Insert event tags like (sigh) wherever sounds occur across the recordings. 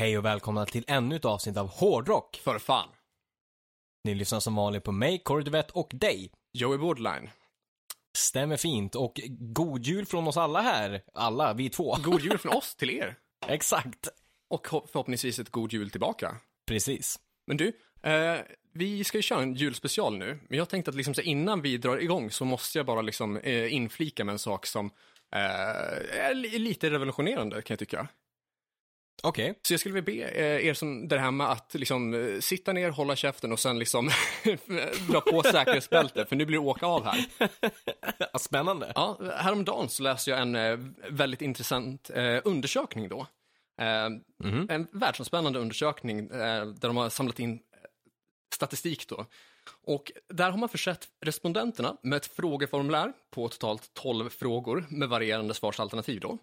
Hej och välkomna till ännu ett avsnitt av Hårdrock. För fan. Ni lyssnar som vanligt på mig, Kordivett och dig. Joey Borderline. Stämmer fint och god jul från oss alla här. Alla, vi två. God jul (laughs) från oss till er. Exakt. Och förhoppningsvis ett god jul tillbaka. Precis. Men du, eh, vi ska ju köra en julspecial nu. Men jag tänkte att liksom, så innan vi drar igång så måste jag bara liksom, eh, inflika med en sak som eh, är lite revolutionerande kan jag tycka. Okej. Okay. Så jag skulle vilja be eh, er som där hemma att liksom eh, sitta ner, hålla käften och sen liksom (laughs) dra på säkerhetsbältet, för nu blir det åka av här. (laughs) Spännande. Ja, häromdagen så läste jag en eh, väldigt intressant undersökning då. Mm -hmm. En världsomspännande undersökning där de har samlat in statistik då. Och där har man försett respondenterna med ett frågeformulär på totalt 12 frågor med varierande svarsalternativ då.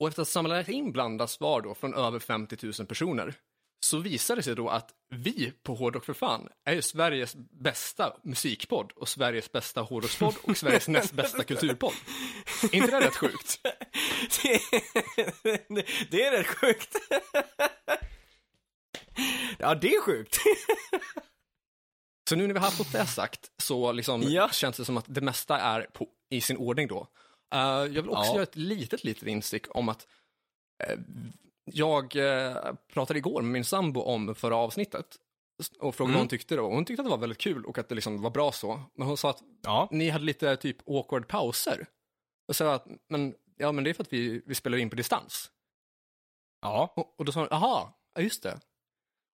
Och efter att ha samlat in blandade svar då från över 50 000 personer så visar det sig då att vi på Hårdrock för fan är ju Sveriges bästa musikpodd och Sveriges bästa hårdrockspodd och Sveriges näst bästa kulturpodd. Är inte det rätt sjukt? det, (laughs) det är rätt sjukt. ja, det är sjukt. så nu när vi har fått det sagt så liksom ja. känns det som att det mesta är på, i sin ordning då. Uh, jag vill också ja. göra ett litet, litet instick om att uh, jag uh, pratade igår med min sambo om förra avsnittet och frågade mm. vad hon tyckte då. Hon tyckte att det var väldigt kul och att det liksom var bra så. Men hon sa att ja. ni hade lite typ awkward pauser. Och sa att, men, ja men det är för att vi, vi spelar in på distans. Ja. Och, och då sa hon, aha, just det.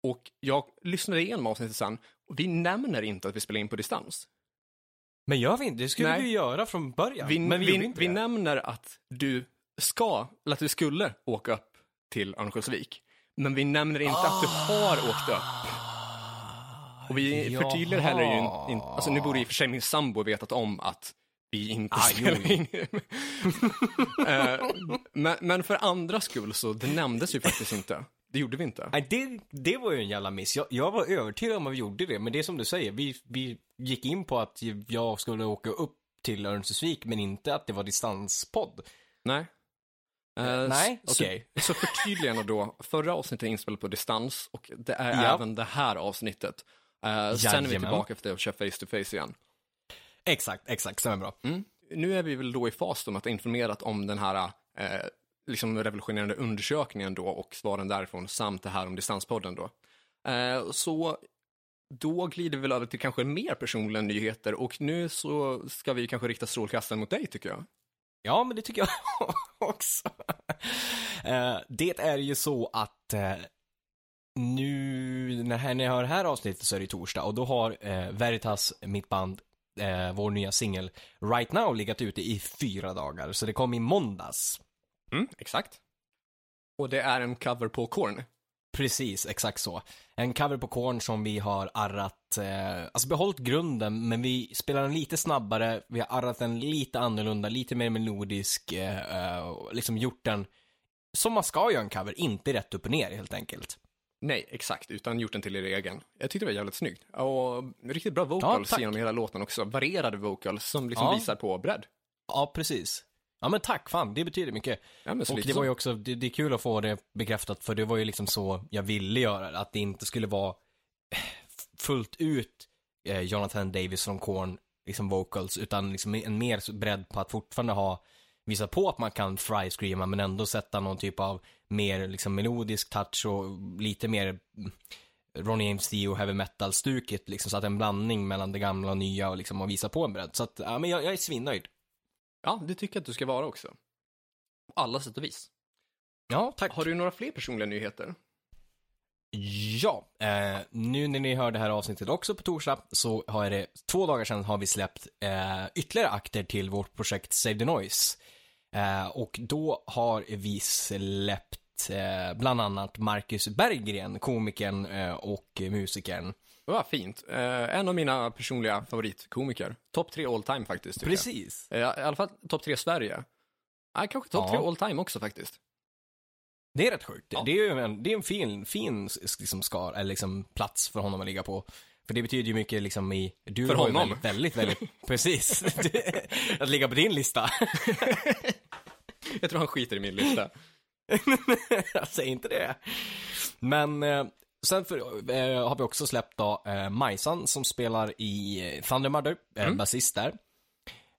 Och jag lyssnade igenom avsnittet sen och vi nämner inte att vi spelar in på distans. Men gör vi inte? Det skulle Nej. vi ju göra från början. Vi, men vi, vi, vi nämner att du ska, eller att du skulle åka upp till Örnsköldsvik. Men vi nämner inte ah. att du har åkt upp. Och vi Jaha. förtydligar heller ju inte, alltså nu borde i och för sig min sambo vetat om att vi inte ah, spelar in. uh, (laughs) men, men, för andra skull så, det nämndes ju faktiskt inte. Det gjorde vi inte. Nej, det, det var ju en jävla miss. Jag, jag var övertygad om att vi gjorde det, men det är som du säger, vi, vi gick in på att jag skulle åka upp till Örnsköldsvik, men inte att det var distanspodd. Nej. Uh, Nej, okej. Okay. (laughs) Så, så förtydligande då, förra avsnittet är inspelat på distans och det är ja. även det här avsnittet. Uh, sen är vi tillbaka efter att köra face to face igen. Exakt, exakt, stämmer bra. Mm. Nu är vi väl då i fas om att informerat om den här uh, liksom revolutionerande undersökningen då och svaren därifrån samt det här om distanspodden då. Eh, så då glider vi väl över till kanske mer personliga nyheter och nu så ska vi kanske rikta strålkastaren mot dig tycker jag. Ja, men det tycker jag (laughs) också. Eh, det är ju så att eh, nu, när ni hör det här avsnittet så är det torsdag och då har Veritas, mitt band, vår nya singel Right Now legat ute i fyra dagar. Så det kom i måndags. Mm, exakt. Och det är en cover på Korn. Precis, exakt så. En cover på Korn som vi har arrat, eh, alltså behållit grunden, men vi spelar den lite snabbare, vi har arrat den lite annorlunda, lite mer melodisk, eh, eh, liksom gjort den som man ska göra en cover, inte rätt upp och ner helt enkelt. Nej, exakt, utan gjort den till er egen. Jag tyckte det var jävligt snyggt. Och riktigt bra vocals ja, genom hela låten också. Varierade vocals som liksom ja. visar på bredd. Ja, precis. Ja men tack, fan, det betyder mycket. Ja, och det var ju också, det, det, är kul att få det bekräftat, för det var ju liksom så jag ville göra det, att det inte skulle vara fullt ut eh, Jonathan Davis från Korn, liksom vocals, utan liksom en mer bredd på att fortfarande ha, visa på att man kan fry-screama, men ändå sätta någon typ av mer liksom melodisk touch och lite mer mm, Ronnie James Dio heavy metal-stuket, liksom, så att en blandning mellan det gamla och nya och liksom, och visa på en bredd. Så att, ja men jag, jag är svinnöjd. Ja, det tycker jag att du ska vara också. På alla sätt och vis. Ja, tack. Har du några fler personliga nyheter? Ja, eh, nu när ni hör det här avsnittet också på torsdag så har det två dagar sedan har vi släppt eh, ytterligare akter till vårt projekt Save the Noise. Eh, och då har vi släppt eh, bland annat Marcus Berggren, komikern eh, och musikern. Vad fint. Eh, en av mina personliga favoritkomiker. Topp tre all time faktiskt. Precis. Eh, I alla fall topp tre Sverige. Ja, kanske topp tre all time också faktiskt. Det är rätt sjukt. Ja. Det är ju en, det är en fin, fin liksom skar, eller liksom plats för honom att ligga på. För det betyder ju mycket liksom i... Du för honom? Väldigt, väldigt, väldigt (laughs) precis. (laughs) att ligga på din lista. (laughs) Jag tror han skiter i min lista. jag säger inte det. Men eh, sen för, eh, har vi också släppt då eh, Majsan som spelar i Thunder Mother, eh, mm. basist där.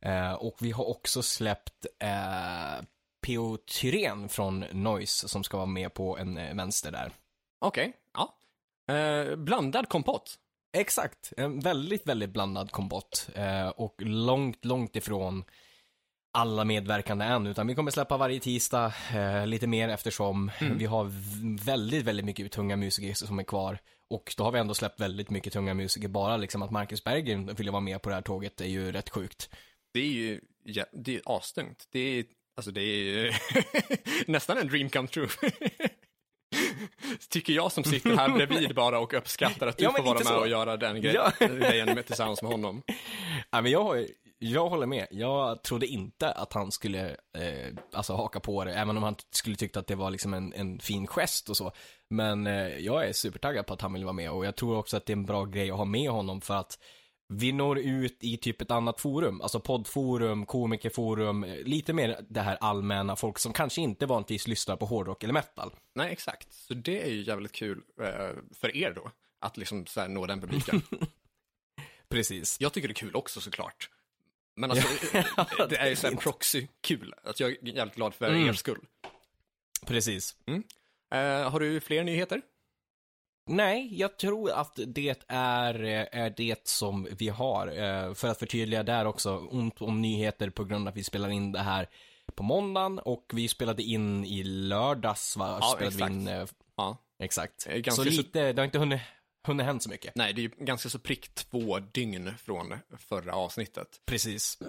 Eh, och vi har också släppt eh, P.O. Tyrén från Noise som ska vara med på en eh, vänster där. Okej, okay. ja. Eh, blandad kompott. Exakt, en väldigt, väldigt blandad kompott. Eh, och långt, långt ifrån alla medverkande än, utan vi kommer släppa varje tisdag eh, lite mer eftersom mm. vi har väldigt, väldigt mycket tunga musiker som är kvar. Och då har vi ändå släppt väldigt mycket tunga musiker, bara liksom att Marcus Berggren ville vara med på det här tåget är ju rätt sjukt. Det är ju, ja, det är astungt. Det är, alltså det är ju (laughs) nästan en dream come true. (laughs) Tycker jag som sitter här bredvid bara och uppskattar att du ja, får vara med så. och göra den grejen ja. tillsammans med honom. (laughs) Ja, men jag har jag håller med. Jag trodde inte att han skulle eh, alltså haka på det, även om han skulle tyckt att det var liksom en, en fin gest och så. Men eh, jag är supertaggad på att han vill vara med och jag tror också att det är en bra grej att ha med honom för att vi når ut i typ ett annat forum, alltså poddforum, komikerforum, lite mer det här allmänna, folk som kanske inte vanligtvis lyssnar på hårdrock eller metal. Nej, exakt. Så det är ju jävligt kul eh, för er då, att liksom så nå den publiken. (laughs) Precis. Jag tycker det är kul också såklart. Men alltså, (laughs) det är ju såhär proxy-kul. Att jag är jävligt glad för mm. er skull. Precis. Mm. Uh, har du fler nyheter? Nej, jag tror att det är, är det som vi har. Uh, för att förtydliga där också, ont om nyheter på grund av att vi spelar in det här på måndagen och vi spelade in i lördags, va? Ja, spelade exakt. In, uh, ja. Exakt. Så lite, det har inte hunnit hunnit hänt så mycket. Nej, det är ju ganska så prick två dygn från förra avsnittet. Precis.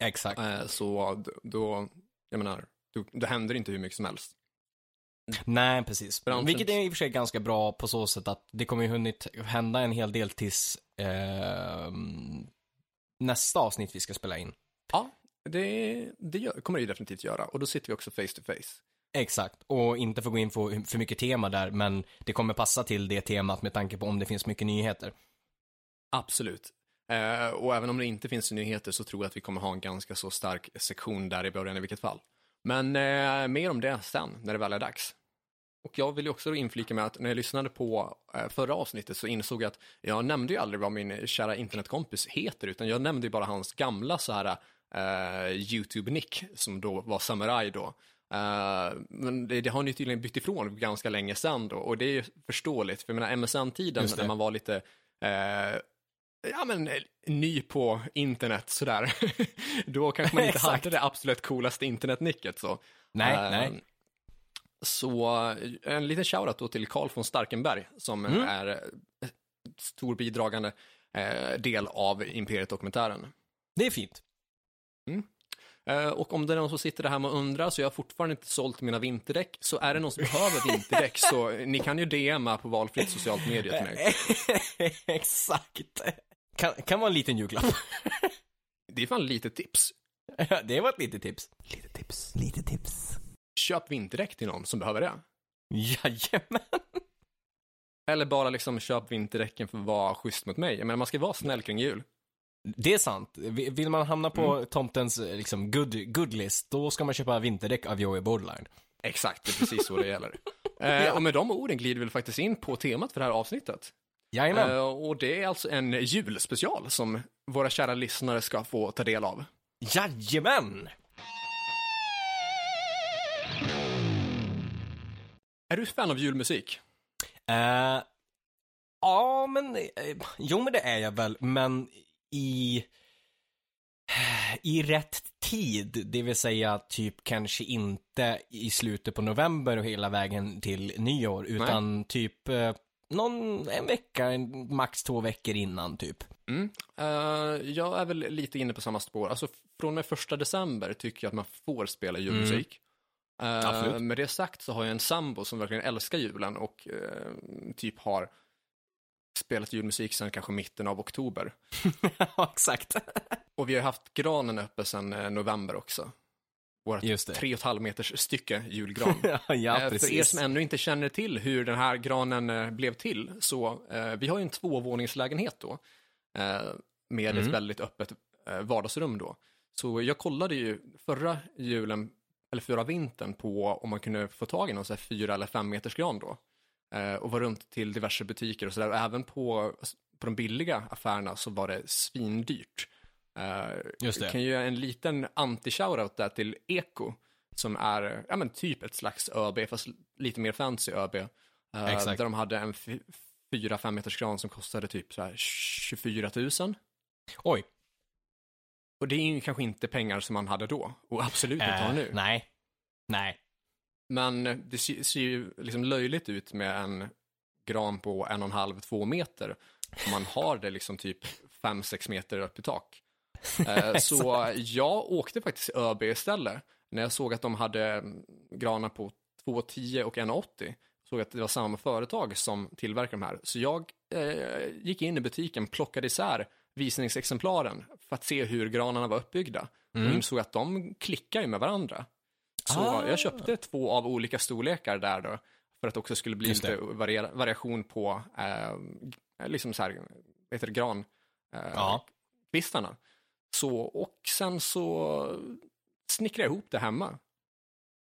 Exakt. Eh, så då, jag menar, då, då händer inte hur mycket som helst. Nej, precis. Branschen... Vilket är i och för sig ganska bra på så sätt att det kommer ju hunnit hända en hel del tills eh, nästa avsnitt vi ska spela in. Ja, det, det gör, kommer det ju definitivt göra. Och då sitter vi också face to face. Exakt, och inte få gå in på för mycket tema där, men det kommer passa till det temat med tanke på om det finns mycket nyheter. Absolut. Eh, och även om det inte finns nyheter så tror jag att vi kommer ha en ganska så stark sektion där i början i vilket fall. Men eh, mer om det sen, när det väl är dags. Och jag vill ju också inflika med att när jag lyssnade på eh, förra avsnittet så insåg jag att jag nämnde ju aldrig vad min kära internetkompis heter, utan jag nämnde ju bara hans gamla så här eh, YouTube-nick, som då var Samurai då. Uh, men det, det, har ni tydligen bytt ifrån ganska länge sedan då och det är ju förståeligt för jag menar MSN-tiden när man var lite uh, ja men ny på internet sådär (laughs) då kanske man inte hade det absolut coolaste internetnicket så. Nej, uh, nej. Så en liten shoutout då till Carl von Starkenberg som mm. är stor bidragande del av Imperiet-dokumentären. Det är fint. Mm. Eh, och om det är någon som sitter här och undrar så jag har fortfarande inte sålt mina vinterdäck. Så är det någon som behöver vinterdäck så ni kan ju DMa på valfritt socialt medie till mig. (laughs) Exakt. Kan, kan vara en liten julklapp. det är fan lite tips. det var ett litet tips. Lite tips. Lite tips. Köp vinterdäck till någon som behöver det. Jajamän. Eller bara liksom köp vinterdäcken för att vara schysst mot mig. Men man ska vara snäll kring jul. Det är sant. Vill man hamna på mm. tomtens liksom, good, good list, då ska man köpa vinterdäck av Joey Borderline. Exakt, det är precis så det gäller. (laughs) eh, och med de orden glider vi faktiskt in på temat för det här avsnittet. Jajamän. Eh, och det är alltså en julspecial som våra kära lyssnare ska få ta del av. Jajamän! Är du fan av julmusik? Uh, ja, men, uh, jo men det är jag väl, men i i rätt tid, det vill säga typ kanske inte i slutet på november och hela vägen till nyår, utan Nej. typ eh, någon, en vecka, max två veckor innan typ. Mm. Uh, jag är väl lite inne på samma spår, alltså från och med första december tycker jag att man får spela julmusik. Mm. Uh, med det sagt så har jag en sambo som verkligen älskar julen och uh, typ har spelat julmusik sedan kanske mitten av oktober. (laughs) ja, exakt. (laughs) och vi har haft granen uppe sedan eh, november också. vårt tre och ett halv meters stycke julgran. (laughs) ja, eh, För er som ännu inte känner till hur den här granen eh, blev till, så vi har ju en tvåvåningslägenhet då, med mm. ett väldigt öppet vardagsrum då. Så jag kollade ju förra julen, eller förra vintern, på om man kunde få tag i någon så här fyra eller fem meters gran då. Eh, och var runt till diverse butiker och sådär. Även på, på de billiga affärerna så var det svindyrt. Uh, Just det. kan ju göra en liten anti-shoutout där till Eko, som är ja, men typ ett slags ÖB, fast lite mer fancy ÖB. Uh, Där de hade en 4-5 meters kran som kostade typ så här 24 000. Oj. Och det är kanske inte pengar som man hade då, och absolut inte har nu. Nej. Nej. Men det ser ju liksom löjligt ut med en gran på en och en halv, två meter. Om man har det liksom typ fem, sex meter upp i tak. (laughs) Eh, så jag åkte faktiskt ÖB istället. När jag såg att de hade granar på 2,10 och 1,80. Såg att det var samma företag som tillverkar de här. Så jag eh, gick in i butiken, plockade isär visningsexemplaren för att se hur granarna var uppbyggda. Mm. Och insåg att de klickar ju med varandra. Så ah. jag köpte två av olika storlekar där då. För att det också skulle bli lite variation på eh, liksom så här, heter det, gran, eh, ja. kvistarna. Så, och sen så snickrade jag ihop det hemma.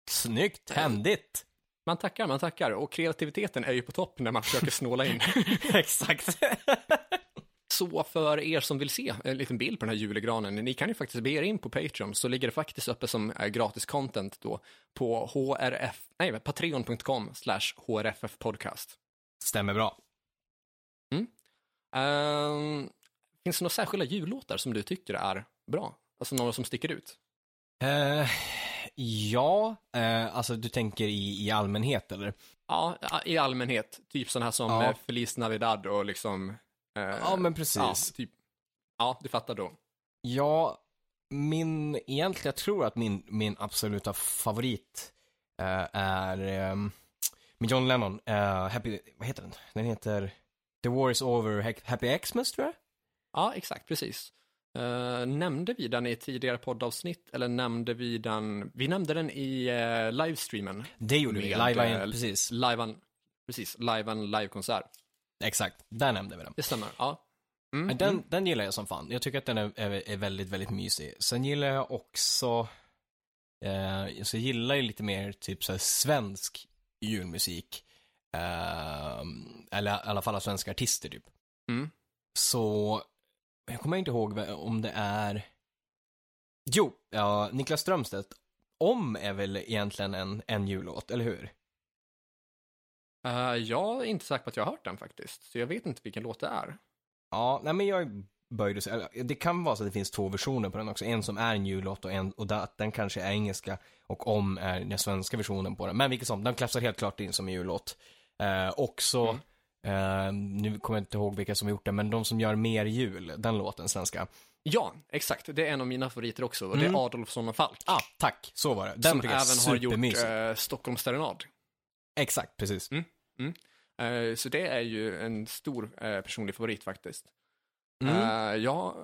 Snyggt, händigt. Man tackar, man tackar. Och kreativiteten är ju på topp när man försöker snåla in. (laughs) Exakt. (laughs) så för er som vill se en liten bild på den här julegranen, ni kan ju faktiskt be er in på Patreon, så ligger det faktiskt uppe som gratis content då på hrf, nej, patreon.com slash hrffpodcast. Stämmer bra. Mm. Um, Finns det några särskilda jullåtar som du tycker är bra? Alltså några som sticker ut? Uh, ja, uh, alltså du tänker i, i allmänhet eller? Ja, i allmänhet. Typ sådana här som ja. Feliz Navidad och liksom. Uh, ja, men precis. Ja, typ. ja, du fattar då. Ja, min, egentligen, jag tror att min, min absoluta favorit är um, med John Lennon, Happy, vad heter den? Den heter The War is over, Happy Xmas tror jag? Ja, exakt, precis. Uh, nämnde vi den i tidigare poddavsnitt eller nämnde vi den, vi nämnde den i uh, livestreamen. Det gjorde vi, live uh, precis. Livean, precis, livean livekonsert. Exakt, där nämnde vi den. Det stämmer, ja. Mm, den, mm. den gillar jag som fan. Jag tycker att den är, är, är väldigt, väldigt mysig. Sen gillar jag också, eh, så jag gillar ju lite mer typ så svensk julmusik. Eh, eller i alla fall svenska artister typ. Mm. Så jag kommer inte ihåg om det är, jo, ja, Niklas Strömstedt, Om är väl egentligen en, en jullåt, eller hur? Uh, jag är inte säker på att jag har hört den faktiskt, så jag vet inte vilken låt det är. Ja, nej men jag är böjd säga, det kan vara så att det finns två versioner på den också, en som är en jullåt och en, och att den kanske är engelska och om är den svenska versionen på den. Men vilket som, den klassar helt klart in som en jullåt. Uh, också, mm Uh, nu kommer jag inte ihåg vilka som har gjort det, men de som gör Mer jul, den låten, svenska. Ja, exakt. Det är en av mina favoriter också. Och mm. det är mm. Adolfsson och Falk. Ah, tack. Så var det. Den som även har gjort uh, Stockholms serenad. Exakt, precis. Mm. Mm. Uh, så det är ju en stor uh, personlig favorit faktiskt. Mm. jag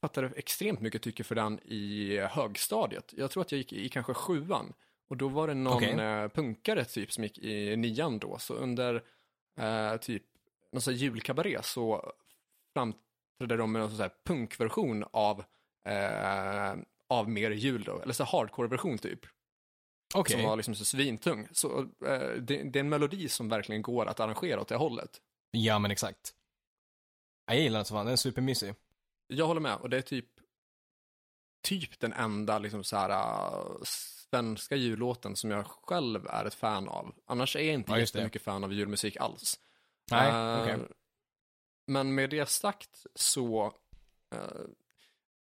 fattade extremt mycket tycke för den i högstadiet. Jag tror att jag gick i kanske sjuan. Och då var det någon okay. punkare typ som gick i nian då. Så under eh, typ någon sån här julkabaré så framträdde de med någon sån här punkversion av, eh, av mer jul då, eller så hardcore-version typ. Okay. Som var liksom så svintung. Så eh, det, det, är en melodi som verkligen går att arrangera åt det hållet. Ja, men exakt. Jag gillar den så fan, den är supermysig. Jag håller med, och det är typ typ den enda liksom så här uh, svenska jullåten som jag själv är ett fan av. Annars är jag inte ja, jättemycket fan av julmusik alls. Nej, uh, okay. Men med det sagt så uh,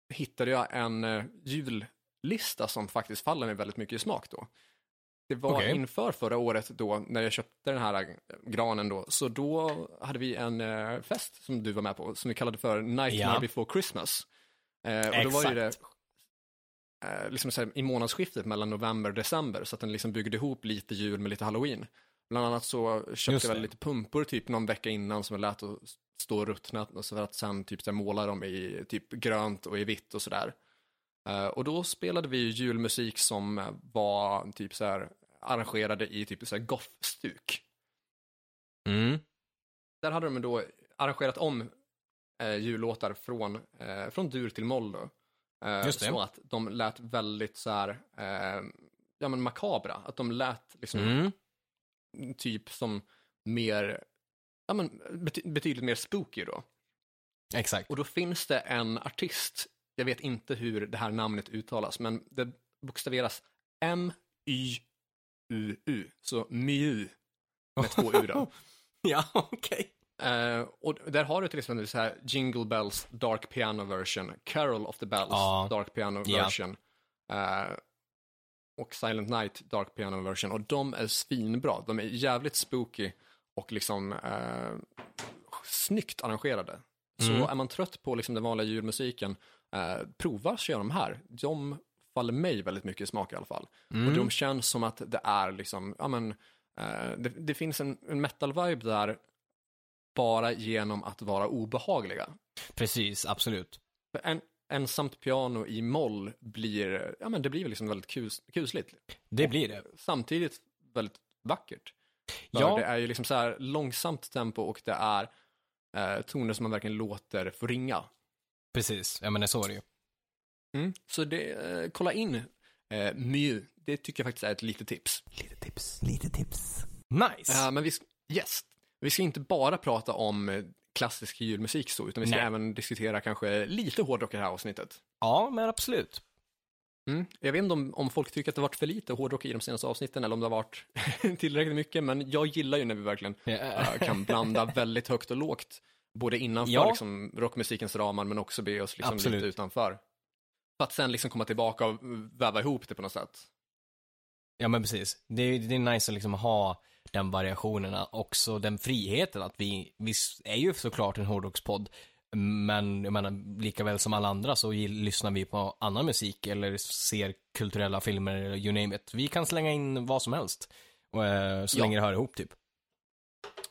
hittade jag en uh, jullista som faktiskt faller mig väldigt mycket i smak då. Det var okay. inför förra året då, när jag köpte den här granen då, så då hade vi en fest som du var med på, som vi kallade för Nightmare ja. before Christmas. Eh, och då var ju det eh, liksom här, i månadsskiftet mellan november och december så att den liksom byggde ihop lite jul med lite halloween. Bland annat så köpte jag väl lite pumpor typ någon vecka innan som jag lät att stå ruttna och så för att sen typ så måla dem i typ grönt och i vitt och sådär. Uh, och då spelade vi julmusik som var typ så här arrangerade i typ så här goth-stuk. Mm. Där hade de då arrangerat om eh, jullåtar från, eh, från dur till moll då. Eh, så att de lät väldigt så här, eh, ja men makabra. Att de lät liksom mm. typ som mer, ja men bety betydligt mer spooky då. Exakt. Och då finns det en artist, jag vet inte hur det här namnet uttalas, men det bokstaveras M-Y-U-U, så Myu med två U då. (laughs) ja, okej. Okay. Uh, och där har du till exempel så här Jingle Bells Dark Piano Version, Carol of the Bells uh, Dark Piano Version yeah. uh, och Silent Night Dark Piano Version och de är svinbra. De är jävligt spooky och liksom uh, snyggt arrangerade. Mm. Så är man trött på liksom den vanliga julmusiken, uh, prova att köra de här. De faller mig väldigt mycket i smak i alla fall. Mm. Och de känns som att det är liksom, ja men, det, det, finns en, en metal-vibe där bara genom att vara obehagliga. Precis, absolut. En, ensamt piano i moll blir, ja men det blir liksom väldigt kus, kusligt. Det och blir det. Samtidigt väldigt vackert. För ja. Det är ju liksom så här långsamt tempo och det är eh, toner som man verkligen låter få ringa. Precis, ja men det så är det ju. Mm. Så det, eh, kolla in eh, Mew, det tycker jag faktiskt är ett litet tips. Lite tips, lite tips. Nice. Ja, men vi, yes, vi ska inte bara prata om eh, klassisk julmusik så, utan vi ska Nej. även diskutera kanske lite hårdrock i det här avsnittet. Ja, men absolut. Mm. Jag vet inte om, om folk tycker att det har varit för lite hårdrock i de senaste avsnitten eller om det har varit (laughs) tillräckligt mycket, men jag gillar ju när vi verkligen yeah. uh, kan blanda väldigt högt och lågt, både innanför ja. liksom, rockmusikens ramar men också be oss liksom, lite utanför. För att sen liksom komma tillbaka och väva ihop det på något sätt. Ja men precis. Det är, det är nice att liksom ha den variationen, också den friheten att vi, vi är ju såklart en hårdrockspodd, men jag menar, lika väl som alla andra så lyssnar vi på annan musik eller ser kulturella filmer, you name it. Vi kan slänga in vad som helst, eh, så ja. länge det hör ihop typ.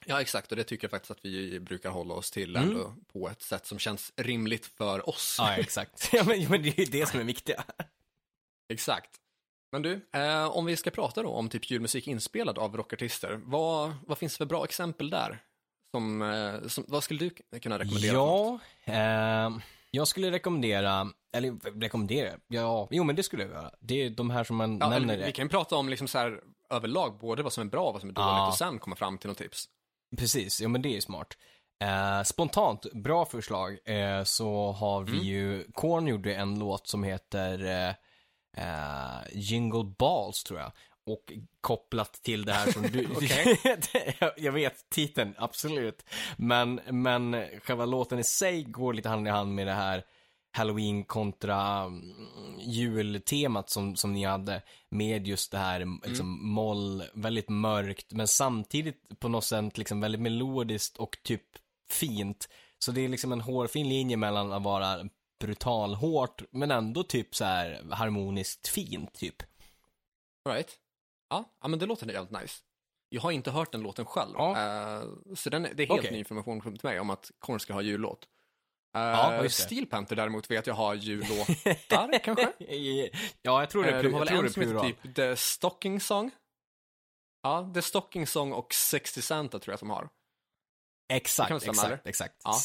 Ja, exakt, och det tycker jag faktiskt att vi brukar hålla oss till mm. ändå på ett sätt som känns rimligt för oss. Ja, exakt. (laughs) ja, men, men det är ju det som är viktigt. (laughs) exakt. Men du, eh, om vi ska prata då om typ julmusik inspelad av rockartister, vad, vad finns det för bra exempel där? Som, eh, som, vad skulle du kunna rekommendera? Ja, eh, jag skulle rekommendera, eller rekommendera, ja, jo men det skulle jag göra. Det är de här som man ja, nämner. Vi kan ju prata om liksom så här överlag, både vad som är bra och vad som är dåligt ja. och sen komma fram till något tips. Precis, ja men det är smart. Eh, spontant, bra förslag, eh, så har vi mm. ju, Korn gjorde en låt som heter eh, uh, Jingle Balls tror jag. Och kopplat till det här som du... (laughs) (laughs) (laughs) jag vet titeln, absolut. Men, men själva låten i sig går lite hand i hand med det här Halloween kontra mm, jultemat som, som ni hade. Med just det här liksom, mm. moll, väldigt mörkt, men samtidigt på något sätt liksom väldigt melodiskt och typ fint. Så det är liksom en hårfin linje mellan att vara brutalhårt, men ändå typ så här harmoniskt fint, typ. Right. Ja, ja men det låter jävligt nice. Jag har inte hört den låten själv, ja. uh, så den, det är helt okay. ny information till mig om att Korn ska ha jullåt. Uh, ja, Steel Panther däremot vet jag har jullåtar, (laughs) kanske? Ja, jag tror det. Uh, de har väl en som heter typ The Stocking Song? Ja, The Stocking Song och Sexty Santa tror jag att de har. Exakt, exakt, exakt. Ja.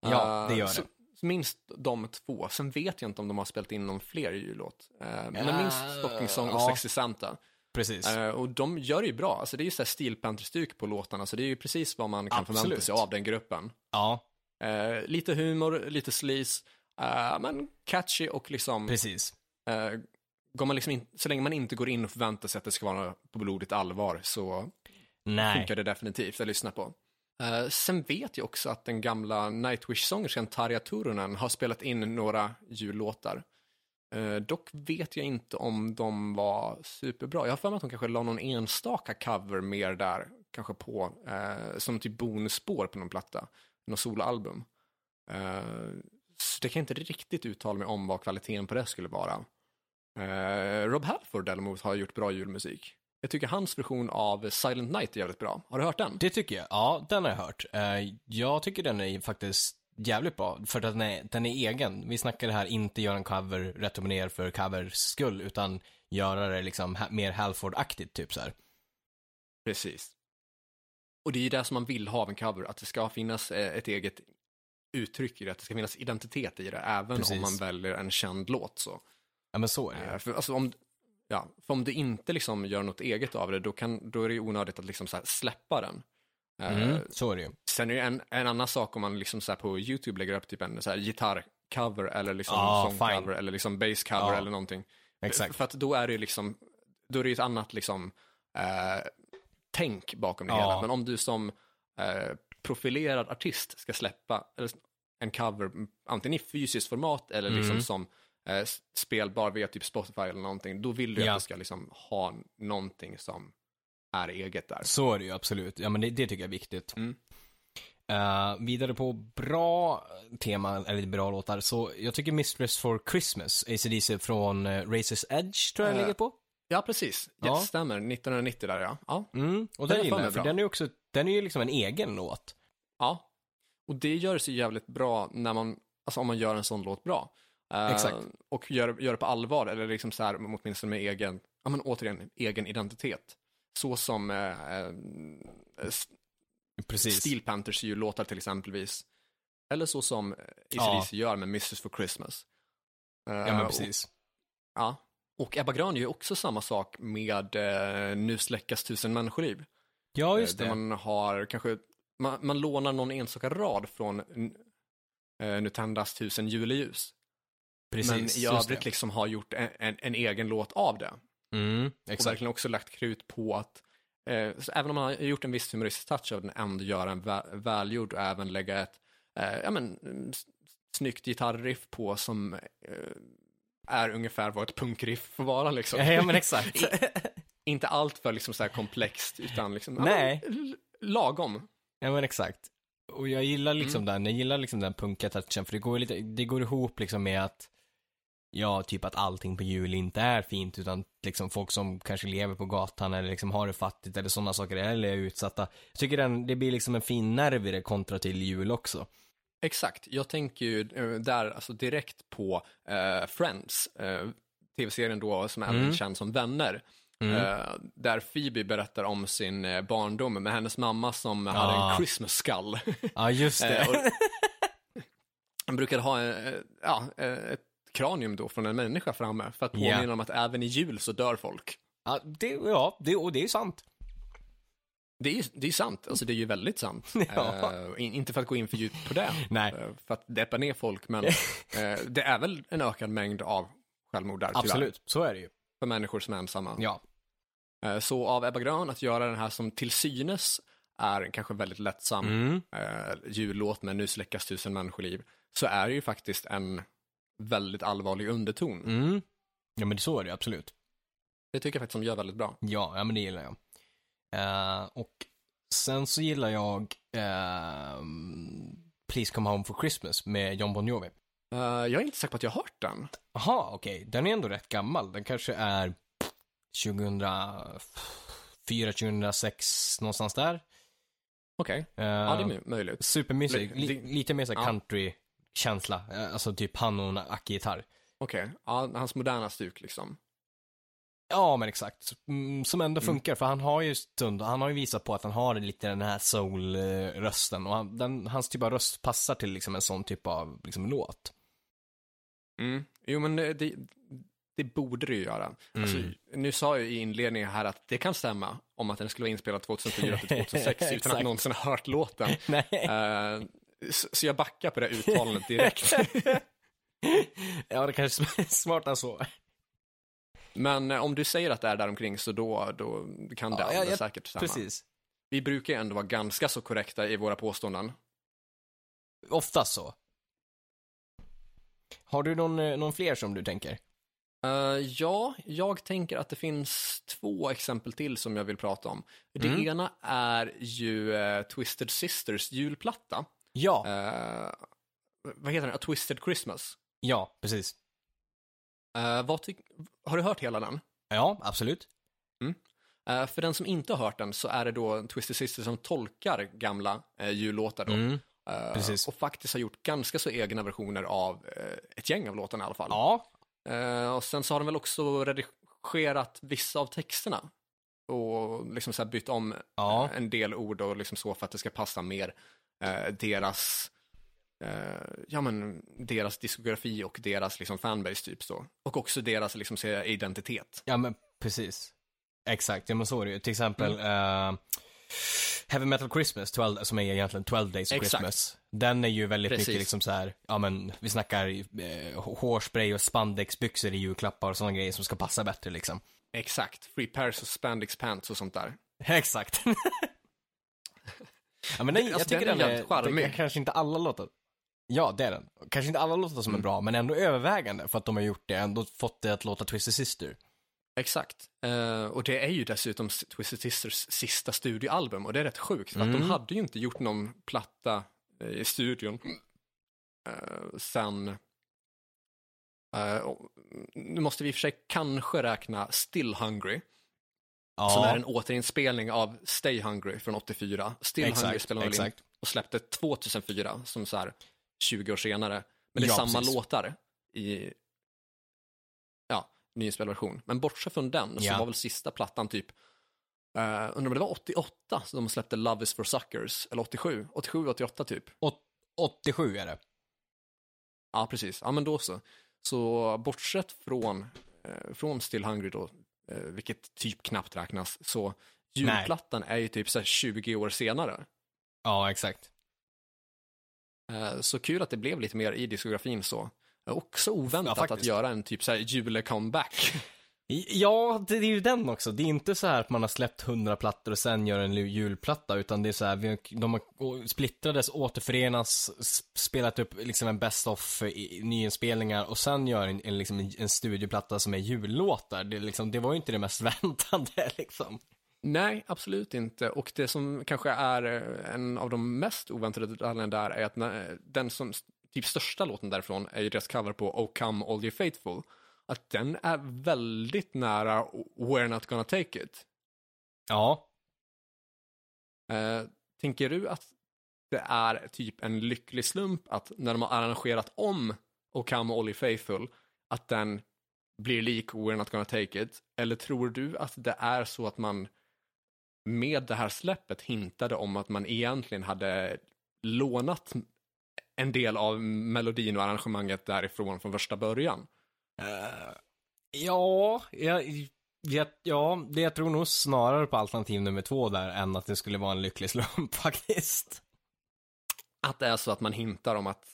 ja, det gör det minst de två. Sen vet jag inte om de har spelat in någon fler jullåt. Uh, men minst Stocking Song och ja. Sexy Santa. Precis. Uh, och de gör det ju bra. Alltså det är ju såhär Steel Panther-stuk på låtarna, så det är ju precis vad man kan Absolut. förvänta sig av den gruppen. Ja. Uh, lite humor, lite sleaze, men catchy och liksom... Precis. går man liksom in, så länge man inte går in och förväntar sig att det ska vara på blodigt allvar så Nej. funkar det definitivt att lyssna på. Uh, sen vet jag också att den gamla Nightwish-sångerskan Tarja Turunen har spelat in några jullåtar. Uh, dock vet jag inte om de var superbra. Jag har för mig att hon kanske la någon enstaka cover mer där, kanske på, uh, som typ bonusspår på någon platta, något soloalbum. så det kan jag inte riktigt uttala mig om vad kvaliteten på det skulle vara. Rob Halford däremot har gjort bra julmusik. Jag tycker hans version av Silent Night är jävligt bra. Har du hört den? Det tycker jag. Ja, den har jag hört. Uh, jag tycker den är faktiskt jävligt bra. För att den är, den är egen. Vi snackar det här, inte göra en cover rätt och ner för covers skull, utan göra det liksom mer Halford-aktigt, typ så här. Precis. Och det är ju det som man vill ha av en cover, att det ska finnas eh, ett eget uttryck i det, att det ska finnas identitet i det, även Precis. om man väljer en känd låt så. Ja men så är det eh, för, alltså, om, ja, för om du inte liksom gör något eget av det, då, kan, då är det ju onödigt att liksom släppa den. Mm, uh, så är det ju. Sen är det en, en annan sak om man liksom så på YouTube lägger upp typ en så här gitarrcover eller liksom ah, sångcover eller liksom basscover ah, eller någonting. Exakt. För att då är det ju liksom, då är det ju ett annat liksom uh, tänk bakom det ah. hela. Men om du som uh, profilerad artist ska släppa en cover antingen i fysiskt format eller liksom mm. som eh, spelbar via typ Spotify eller någonting, då vill du ja. att det ska liksom ha någonting som är eget där. Så är det ju absolut. Ja men det, det tycker jag är viktigt. Mm. Uh, vidare på bra tema, eller bra låtar, så jag tycker Mistress for Christmas, ACDC från uh, Races Edge tror jag uh, ligger på. Ja, precis. Det ja. stämmer. 1990 där ja. ja. Mm, och den, den gillar jag, för den är också, den är ju liksom en egen låt. Ja. Och det gör sig jävligt bra när man, alltså om man gör en sån låt bra. Exakt. och gör, gör det på allvar, eller liksom så här, åtminstone med egen, ja men återigen, egen identitet. Så som eh, eh, Precis. Steel Panthers ju låtar till exempelvis. Eller så som ACDC ja. gör med Mrs for Christmas. Uh, ja, men precis. Och, ja, och Ebba Grön gör också samma sak med uh, Nu släckas tusen människoliv. Ja, just uh, det. Där man har kanske, man, man lånar någon enstaka rad från uh, Nu tändas tusen juleljus. Precis, Men i övrigt liksom har gjort en, en, en, egen låt av det. Mm, exakt. Och verkligen också lagt krut på att eh, även om man har gjort en viss humoristisk touch av den, ändå göra en vä välgjord och även lägga ett eh, ja, men, snyggt gitarriff på som eh, är ungefär vad ett punkriff får vara liksom. Ja, men exakt. (laughs) inte allt för liksom så här komplext utan liksom Nej. Ja, lagom. Ja men exakt. Och jag gillar liksom mm. den, jag gillar liksom den punka touchen för det går lite, det går ihop liksom med att ja, typ att allting på jul inte är fint, utan liksom folk som kanske lever på gatan eller liksom har det fattigt eller sådana saker, eller är utsatta. Jag tycker den, det blir liksom en fin nerv i det kontra till jul också. Exakt, jag tänker ju eh, där alltså direkt på uh, Friends, uh, tv-serien då som även mm. känd som Vänner. Mm. Uh, där Phoebe berättar om sin barndom med hennes mamma som ah. hade en Christmas skull. (laughs) Ja, just det. Han (laughs) brukade ha en, ja, ett kranium då från en människa framme för att påminna yeah. om att även i jul så dör folk. Ja, det, ja, det, och det är sant. Det är, det är sant, alltså det är ju väldigt sant. (laughs) Ja. Uh, inte för att gå in för djupt på det, (laughs) Nej. Uh, för att deppa ner folk, men uh, (laughs) det är väl en ökad mängd av självmord där, Absolut, tyvärr. så är det ju. För människor som är ensamma. Ja. så av Ebba Grön att göra den här som till synes är kanske väldigt lättsam mm. jullåt med Nu släckas tusen människoliv, så är det ju faktiskt en väldigt allvarlig underton. Mm. Ja men så är det absolut. Det tycker jag faktiskt de gör väldigt bra. Ja, ja men det gillar jag. Uh, och sen så gillar jag uh, Please Come Home for Christmas med John Bon Jovi. Uh, jag är inte säker på att jag har hört den. Jaha, okej. Okay. Den är ändå rätt gammal. Den kanske är 2004, 2006, någonstans där. Okej, okay. ja det är möjligt. Supermysig. lite mer så country känsla. Eh, alltså typ han och en ackgitarr. Okej, okay. ja, hans moderna stuk liksom. Ja, men exakt. Mm, som ändå mm. funkar, för han har ju stund, han har ju visat på att han har lite den här soul-rösten och han, den, hans typ av röst passar till liksom en sån typ av liksom, låt. Mm. Jo, men det, det, det borde det ju göra. Alltså, mm. Alltså, nu sa jag i inledningen här att det kan stämma om att den skulle vara inspelad 2004 till (laughs) 2006 utan att någonsin ha hört låten. (laughs) Uh, så jag backar på det uttalandet direkt. (laughs) ja, det kanske är smartare så. Men eh, om du säger att det är däromkring så då, då kan det ja, ja, säkert stämma. Precis. Vi brukar ju ändå vara ganska så korrekta i våra påståenden. Oftast så. Har du någon, eh, någon fler som du tänker? Uh, ja, jag tänker att det finns två exempel till som jag vill prata om. Det mm. ena är ju uh, Twisted Sisters julplatta. Ja. Uh, vad heter den? A Twisted Christmas. Ja, precis. Uh, har du hört hela den? Ja, absolut. Mm. Uh, för den som inte har hört den så är det då Twisted Sisters som tolkar gamla uh, jullåtar då. Mm. Uh, Precis. Och faktiskt har gjort ganska så egna versioner av ett gäng av låtarna i alla fall. Ja. Och sen så har de väl också redigerat vissa av texterna. Och liksom så bytt om ja. en del ord och liksom så för att det ska passa mer deras ja men deras diskografi och deras liksom fanbase typ så. Och också deras liksom identitet. Ja men precis. Exakt, ja men så är det ju. Till exempel mm. Heavy Metal Christmas, 12, som är egentligen 12 Days of Exakt. Christmas. Den är ju väldigt Precis. mycket liksom så här, ja men vi snackar eh, hårspray och spandexbyxor i julklappar och sådana grejer som ska passa bättre liksom. Exakt, free pairs och spandex pants och sånt där. (laughs) Exakt. (laughs) ja men den, jag alltså, tycker den, den är, charmig. är kanske inte alla låtar. Ja, det är den. Kanske inte alla låtar som mm. är bra, men ändå övervägande för att de har gjort det, ändå fått det att låta Twisted Sister. Exakt. Uh, och det är ju dessutom Twisted Sisters sista studioalbum och det är rätt sjukt mm. att de mm. hade ju inte gjort någon platta uh, i studion uh, sen nu måste vi i och för sig kanske räkna Still Hungry. Ja. Som är en återinspelning av Stay Hungry från 84. Still exakt, Hungry spelade de in och släppte 2004 som så här 20 år senare. Men det är ja, samma precis. låtar i nyinspelad Men bortsett från den så var väl sista plattan typ, uh, undrar om det var 88 så de släppte Love is for suckers, eller 87, 87, 88 typ. 87 är det. Ja, precis. Ja, men då så. Så bortsett från, eh, från Still Hungry då, eh, vilket typ knappt räknas, så julplattan Nej. är ju typ så 20 år senare. Ja, exakt. Eh, så kul att det blev lite mer i diskografin så. Också oväntat ja, att göra en typ såhär jule-comeback. Ja, det är ju den också. Det är inte så här att man har släppt hundra plattor och sen gör en julplatta, utan det är så här, de har splittrades, återförenas, spelat upp liksom en best of nyinspelningar och sen gör en, en, liksom en studioplatta som är jullåtar. Det, liksom, det var ju inte det mest (laughs) väntade liksom. Nej, absolut inte. Och det som kanske är en av de mest oväntade detaljerna där är att när, den som typ största låten därifrån är ju deras cover på Oh Come All You Faithful. Att den är väldigt nära We're Not Gonna Take It. Ja. Eh, tänker du att det är typ en lycklig slump att när de har arrangerat om Oh Come All You Faithful att den blir lik We're Not Gonna Take It? Eller tror du att det är så att man med det här släppet hintade om att man egentligen hade lånat en del av melodin och arrangemanget därifrån från första början? Uh, ja, jag, jag, ja, det jag tror nog snarare på alternativ nummer två där än att det skulle vara en lycklig slump (laughs) faktiskt. Att det är så att man hintar om att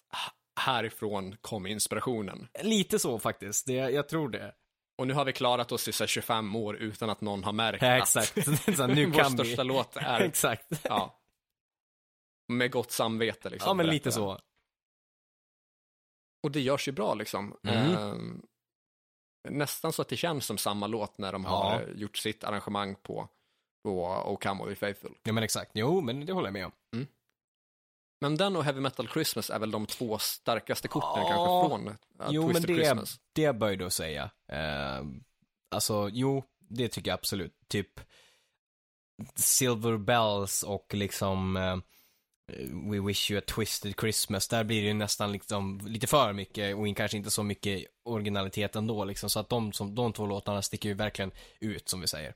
härifrån kom inspirationen. Lite så faktiskt, det, jag tror det. Och nu har vi klarat oss i så 25 år utan att någon har märkt ja, exakt. att nu (laughs) vår största vi... låt (laughs) är... exakt. Ja. Med gott samvete liksom. Ja, men lite så. Och det görs ju bra liksom. Mm. Eh, nästan så att det känns som samma låt när de ja. har gjort sitt arrangemang på, på Oh Come All Faithful. Ja men exakt, jo men det håller jag med om. Mm. Men den och Heavy Metal Christmas är väl de två starkaste korten ja. kanske från uh, Jo men det, Christmas. det bör jag då säga. Uh, alltså, jo, det tycker jag absolut. Typ Silver Bells och liksom uh, We wish you a twisted Christmas. Där blir det ju nästan liksom lite för mycket och kanske inte så mycket originalitet ändå liksom. Så att de, som, de två låtarna sticker ju verkligen ut som vi säger.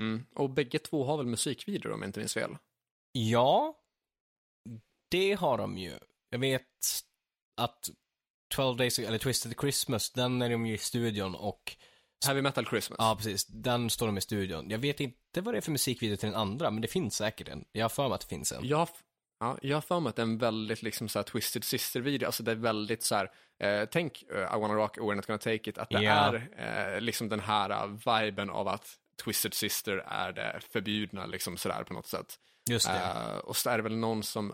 Mm. Och bägge två har väl musikvideor om jag inte minns fel? Ja, det har de ju. Jag vet att 12 Days, eller Twisted Christmas, den är de ju i studion och Heavy Metal Christmas. Ja, precis. Den står de i studion. Jag vet inte vad det är för musikvideo till den andra, men det finns säkert en. Jag har för mig att det finns en. Jag, Ja, jag har för mig att det är en väldigt liksom så här Twisted Sister-video, alltså det är väldigt så här, eh, tänk uh, I wanna rock, we're not gonna take it, att det yeah. är eh, liksom den här uh, viben av att Twisted Sister är det förbjudna liksom sådär på något sätt. Just det. Uh, och så är det väl någon som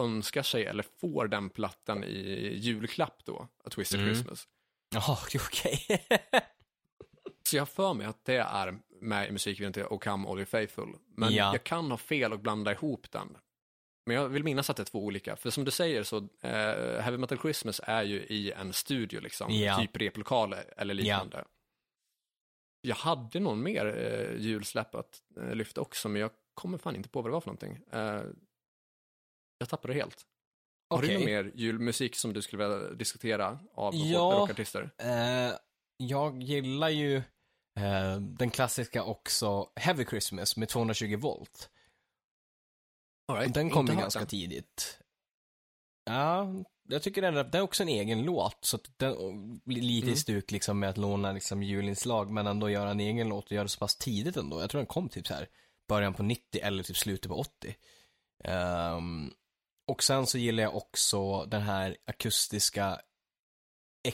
önskar sig eller får den plattan i julklapp då, A Twisted mm. Christmas. Jaha, (laughs) okej. Okay. så jag har för mig att det är med i musikvideon till O Come All Your Faithful. Men ja. jag kan ha fel och blanda ihop den. Men jag vill minnas att det är två olika, för som du säger så, uh, Heavy Metal Christmas är ju i en studio liksom, ja. typ replokal eller liknande. Ja. Jag hade någon mer uh, julsläpp att uh, lyfta också, men jag kommer fan inte på vad det var för någonting. Uh, Jag tappade det helt. Har okay. du någon mer julmusik som du skulle vilja diskutera av ja, rockartister? Eh, jag gillar ju eh, den klassiska också Heavy Christmas med 220 volt. Right. Den kom ju ganska den. tidigt. Ja, jag tycker den, det är också en egen låt, så den blir lite mm. stuk liksom med att låna liksom julinslag, men ändå göra en egen låt och göra det så pass tidigt ändå. Jag tror den kom typ så här början på 90 eller typ slutet på 80. Um, ehm, och sen så gillar jag också den här akustiska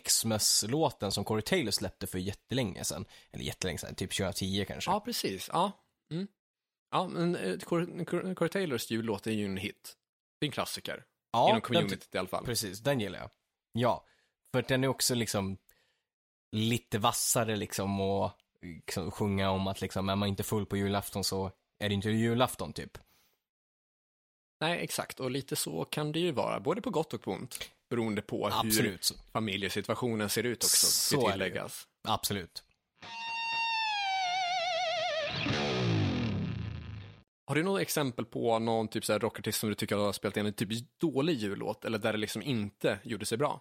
Xmas-låten som Corey Taylor släppte för jättelänge sedan. Eller jättelänge sedan, typ 2010 kanske. Ja, precis. Ja, mm. ja men eh, Corey, Corey Taylors jullåt är ju en hit. Det är en klassiker. Ja, Inom communityt i alla fall. Precis, den gillar jag. Ja, för den är också liksom lite vassare liksom och liksom, sjunga om att liksom, är man inte full på julafton så är det inte julafton typ. Nej, exakt. Och lite så kan det ju vara, både på gott och på ont. Beroende på Absolut. hur familjesituationen ser ut också, så tilläggas. Absolut. Har du något exempel på någon typ så rockartist som du tycker har spelat in en typiskt dålig jullåt eller där det liksom inte gjorde sig bra?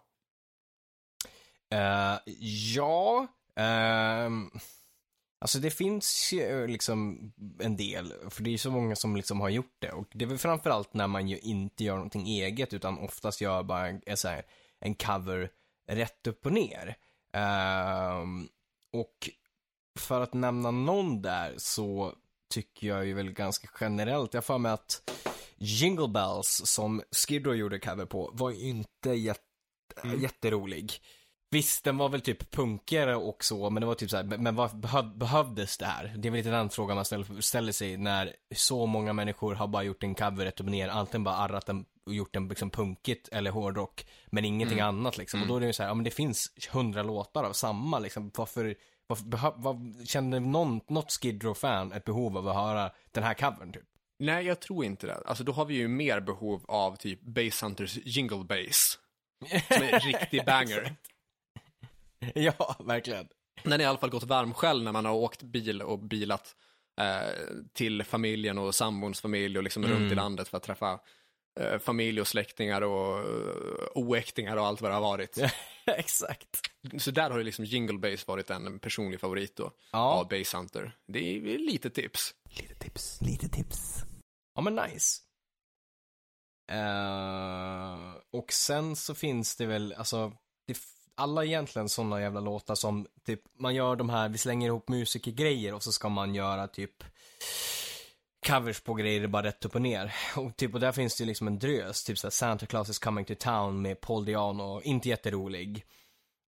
Uh, ja, uh, alltså det finns ju liksom en del, för det är ju så många som liksom har gjort det och det är väl framförallt när man ju inte gör någonting eget utan oftast gör bara en, så här, en cover rätt upp och ner. Uh, och för att nämna någon där så tycker jag ju väl ganska generellt. Jag får med att Jingle Bells som Skid Row gjorde cover på var inte jät mm. jätterolig. Visst, den var väl typ punkigare och så, men det var typ så här, men vad behöv, behövdes det här? Det är väl lite den frågan man ställer, ställer sig när så många människor har bara gjort en cover rätt upp och ner, antingen bara arrat den och gjort den liksom punkigt eller hårdrock, men ingenting mm. annat liksom. Och då är det ju så här, ja men det finns hundra låtar av samma liksom, varför vad, vad, känner någon, något Skid Row-fan ett behov av att höra den här covern typ? Nej, jag tror inte det. Alltså då har vi ju mer behov av typ Bass Hunters Jingle Bass. Som är en riktig banger. (laughs) (laughs) ja, verkligen. Den är i alla fall gått varm själv när man har åkt bil och bilat eh, till familjen och sambons familj och liksom mm. runt i landet för att träffa eh, familj och släktingar och uh, oäktingar och allt vad det har varit. (laughs) Exakt. Så där har ju liksom Jingle Bass varit en personlig favorit då, ja. av Base Hunter. Det är lite tips. Lite tips, lite tips. Ja men nice. Uh, och sen så finns det väl, alltså, det, alla egentligen sådana jävla låtar som, typ, man gör de här, vi slänger ihop musikergrejer och så ska man göra typ covers på grejer bara rätt upp och ner. Och typ, och där finns det liksom en drös, typ såhär Santa Claus is coming to town med Paul Diano, inte jätterolig.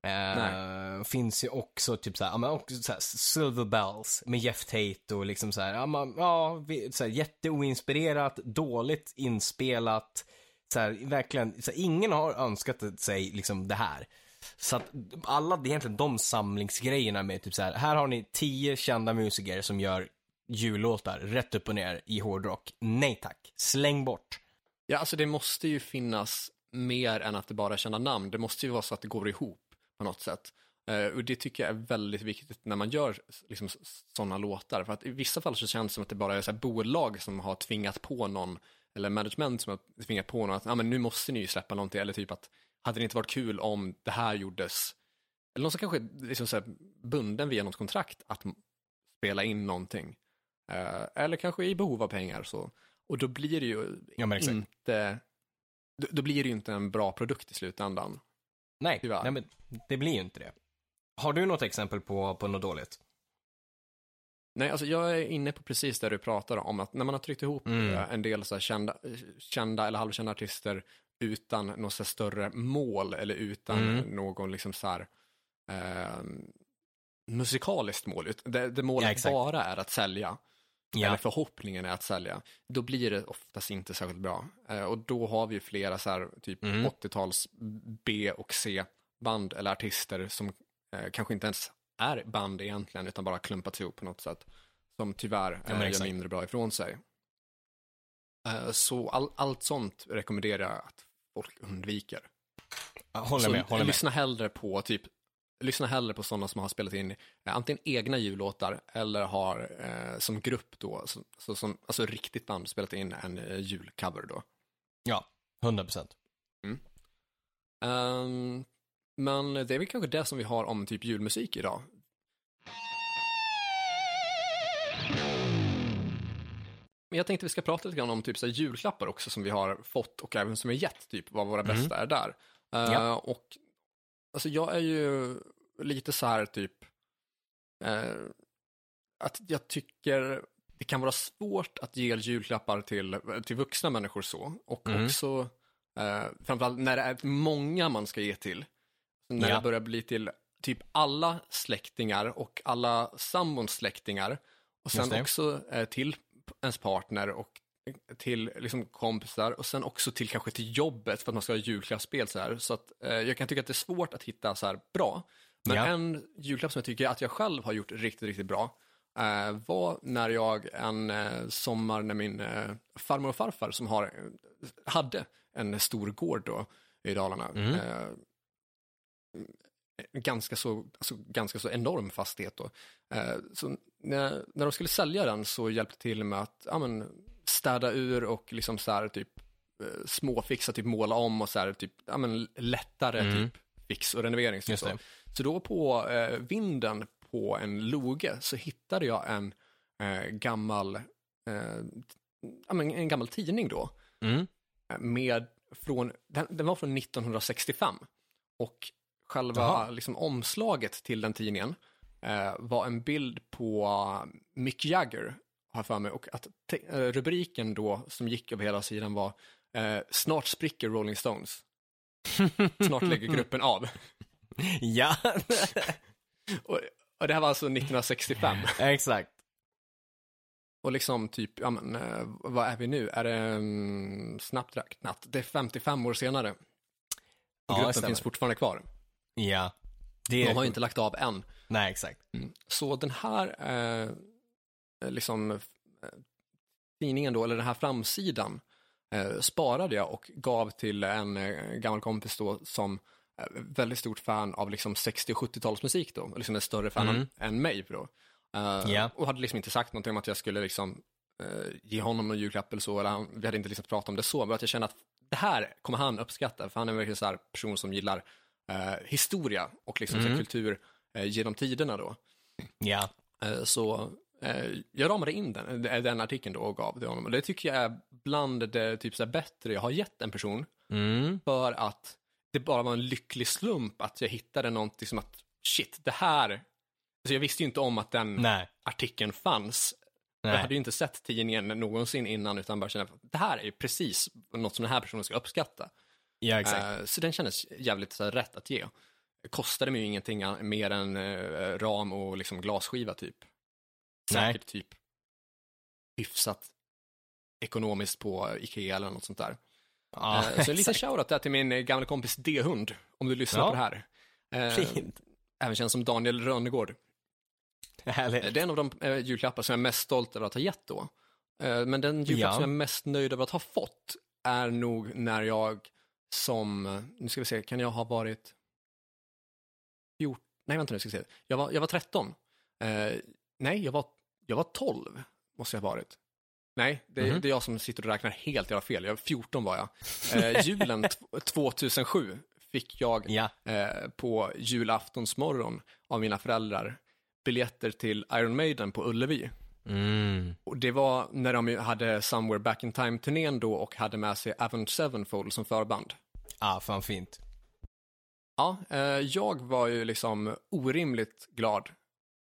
Eh, finns ju också typ såhär, ja men också såhär Silver Bells med Jeff Tate och liksom såhär, ja men, ja, såhär jätteoinspirerat, dåligt inspelat, såhär verkligen, såhär, ingen har önskat sig liksom det här. Så att alla, egentligen de samlingsgrejerna med typ så här, här har ni tio kända musiker som gör jullåtar rätt upp och ner i hårdrock. Nej tack, släng bort. Ja, alltså det måste ju finnas mer än att det bara är kända namn. Det måste ju vara så att det går ihop på något sätt. Eh, och det tycker jag är väldigt viktigt när man gör liksom, sådana låtar. För att i vissa fall så känns det som att det bara är så här bolag som har tvingat på någon, eller management som har tvingat på någon att ah, men nu måste ni ju släppa någonting. Eller typ att hade det inte varit kul om det här gjordes, eller någon som kanske är liksom så bunden via något kontrakt att spela in någonting. Uh, eller kanske i behov av pengar. Så. Och då blir det ju ja, inte då, då, blir det ju inte en bra produkt i slutändan. Nej, nej men det blir ju inte det. Har du något exempel på, på något dåligt? Nej, alltså jag är inne på precis det du pratar om, att när man har tryckt ihop mm. Eh, en del så kända, kända eller halvkända artister utan något större mål eller utan mm. någon liksom så här, eh, musikaliskt mål. Det, det målet ja, bara är att sälja ja. eller förhoppningen är att sälja, då blir det oftast inte särskilt bra. Eh, och då har vi flera så här, typ mm. 80-tals B och C-band eller artister som eh, kanske inte ens är band egentligen, utan bara klumpats ihop på något sätt. Som tyvärr ja, eh, gör mindre bra ifrån sig. Eh, så all, allt sånt rekommenderar jag att undviker. Håller med, håller med. Lyssna hellre på typ lyssna hellre på sådana som har spelat in eh, antingen egna jullåtar eller har eh, som grupp då, så, så, som, alltså riktigt band spelat in en eh, julcover då. Ja, 100 procent. Mm. Um, men det är väl kanske det som vi har om typ julmusik idag. Men jag tänkte vi ska prata lite grann om typ så julklappar också som vi har fått och även som vi gett, typ vad våra bästa mm. är där. Uh, ja. Och alltså jag är ju lite så här typ uh, att jag tycker det kan vara svårt att ge julklappar till, till vuxna människor så. Och mm. också, uh, framförallt när det är många man ska ge till. När ja. det börjar bli till typ alla släktingar och alla sambons släktingar. Och sen också till ens partner och till liksom kompisar och sen också till kanske till jobbet för att man ska ha julklappsspel så här. Så att eh, jag kan tycka att det är svårt att hitta så här bra. Men ja. en julklapp som jag tycker att jag själv har gjort riktigt, riktigt bra eh, var när jag en eh, sommar när min eh, farmor och farfar som har, hade en stor gård då i Dalarna. Mm. Eh, ganska så, alltså, ganska så enorm fastighet då. Eh, så när, när de skulle sälja den så hjälpte till med att ja, men, städa ur och liksom så här, typ eh, småfixa, typ måla om och så här, typ ja, men, lättare mm. typ fix och renovering. Så, så. så då på eh, vinden på en loge så hittade jag en eh, gammal, eh, ja, men, en gammal tidning då. Mm. Med från, den, den var från 1965 och själva liksom, omslaget till den tidningen eh, var en bild på Mick Jagger, har för mig, och att eh, rubriken då som gick över hela sidan var eh, “Snart spricker Rolling Stones”. (laughs) Snart lägger gruppen av. ja. (laughs) och, och det här var alltså 1965. Exakt. Och liksom typ, ja men, eh, vad är vi nu? Är det um, snabbt räknat? Det är 55 år senare. Och ja, gruppen finns fortfarande kvar. Ja. Det De har ju inte lagt av än. Nej, exakt. Mm. Så den här eh, liksom eh, tidningen då, eller den här framsidan eh, sparade jag och gav till en eh, gammal kompis då som är väldigt stort fan av liksom 60 och 70-talsmusik då, liksom en större fan mm. än mig då. Uh, yeah. Och hade liksom inte sagt någonting om att jag skulle liksom uh, ge honom någon julklapp eller så, eller han, vi hade inte liksom pratat om det så, men att jag kände att det här kommer han uppskatta, för han är verkligen så här person som gillar historia och liksom mm. så kultur genom tiderna då. Ja. så jag ramade in den, den artikeln då och gav det honom. Och det tycker jag är bland det typ så bättre jag har gett en person. Mm. För att det bara var en lycklig slump att jag hittade någonting som att shit, det här. Alltså jag visste ju inte om att den Nej. artikeln fanns. Nej. Jag hade ju inte sett tidningen någonsin innan utan bara kände att det här är ju precis något som den här personen ska uppskatta. Ja, exakt. Uh, så den kändes jävligt så här, rätt att ge. Kostade mig ju ingenting mer än uh, ram och liksom glasskiva typ. Säkert Nej. typ hyfsat ekonomiskt på Ikea eller något sånt där. Ja, uh, så en liten shoutout där till min gamla kompis D-hund, om du lyssnar ja. på det här. Fint. Även känd som Daniel Rönnegård. Härligt. Det är en av de julklappar som jag är mest stolt över att ha gett då. Men den julklapp ja. som jag är mest nöjd över att ha fått är nog när jag som, nu ska vi se, kan jag ha varit 14, nej vänta nu ska vi se, jag var, jag var 13. Eh, nej, jag var, jag var 12, måste jag ha varit. Nej, det, mm -hmm. det är jag som sitter och räknar helt jävla fel. Jag, 14 var jag. Eh, (laughs) julen 2007 fick jag ja. eh, på julaftonsmorgon av mina föräldrar biljetter till Iron Maiden på Ullevi. Mm. Och det var när de hade Somewhere Back in Time-turnén då och hade med sig Avenged Sevenfold som förband. Ah, fan fint. Ja, eh, jag var ju liksom orimligt glad.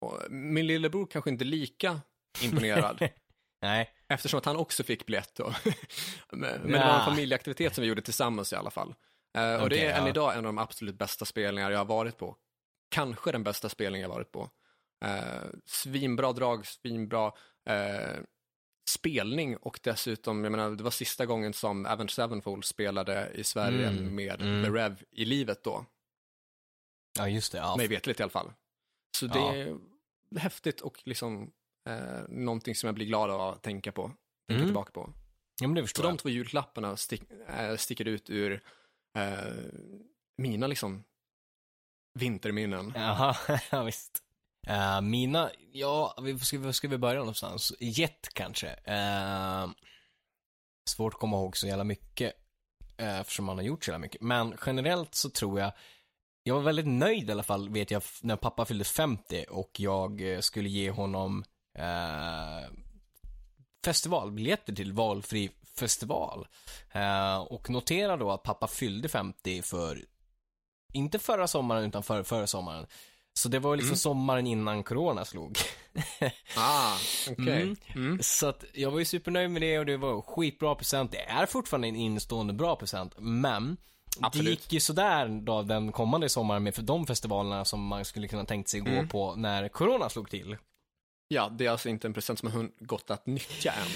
Och min lillebror kanske inte lika imponerad. (laughs) Nej. Eftersom att han också fick biljett då. (laughs) men, men det var en familjeaktivitet som vi gjorde tillsammans i alla fall. Uh, och okay, det är än ja. idag en av de absolut bästa spelningar jag har varit på. Kanske den bästa spelningen jag har varit på. Uh, svinbra drag, svinbra uh, spelning och dessutom, jag menar, det var sista gången som Avenged Sevenfold spelade i Sverige mm, med mm. The Rev i livet då. Ja, just det. Ja. Mig vetligt i alla fall. Så det ja. är häftigt och liksom eh, någonting som jag blir glad av att tänka på, tänka mm. tillbaka på. Ja, men det förstår Så jag. de två julklapparna stick, äh, sticker ut ur äh, mina liksom vinterminnen. Jaha, (laughs) ja visst. Uh, mina, ja, vi ska, var ska vi börja någonstans? Jet kanske. Uh, svårt att komma ihåg så jävla mycket. Eh, eftersom man har gjort så jävla mycket. Men generellt så tror jag, jag var väldigt nöjd i alla fall, vet jag, när pappa fyllde 50 och jag skulle ge honom eh, festivalbiljetter till valfri festival. Eh, och notera då att pappa fyllde 50 för, inte förra sommaren utan för, förra sommaren. Så det var liksom mm. sommaren innan corona slog. (laughs) ah, okej. Okay. Mm. Mm. Så att jag var ju supernöjd med det och det var skitbra present. Det är fortfarande en instående bra present, men Absolut. Det gick ju sådär då den kommande sommaren med de festivalerna som man skulle kunna tänkt sig gå mm. på när corona slog till. Ja, det är alltså inte en present som har gått att nyttja än.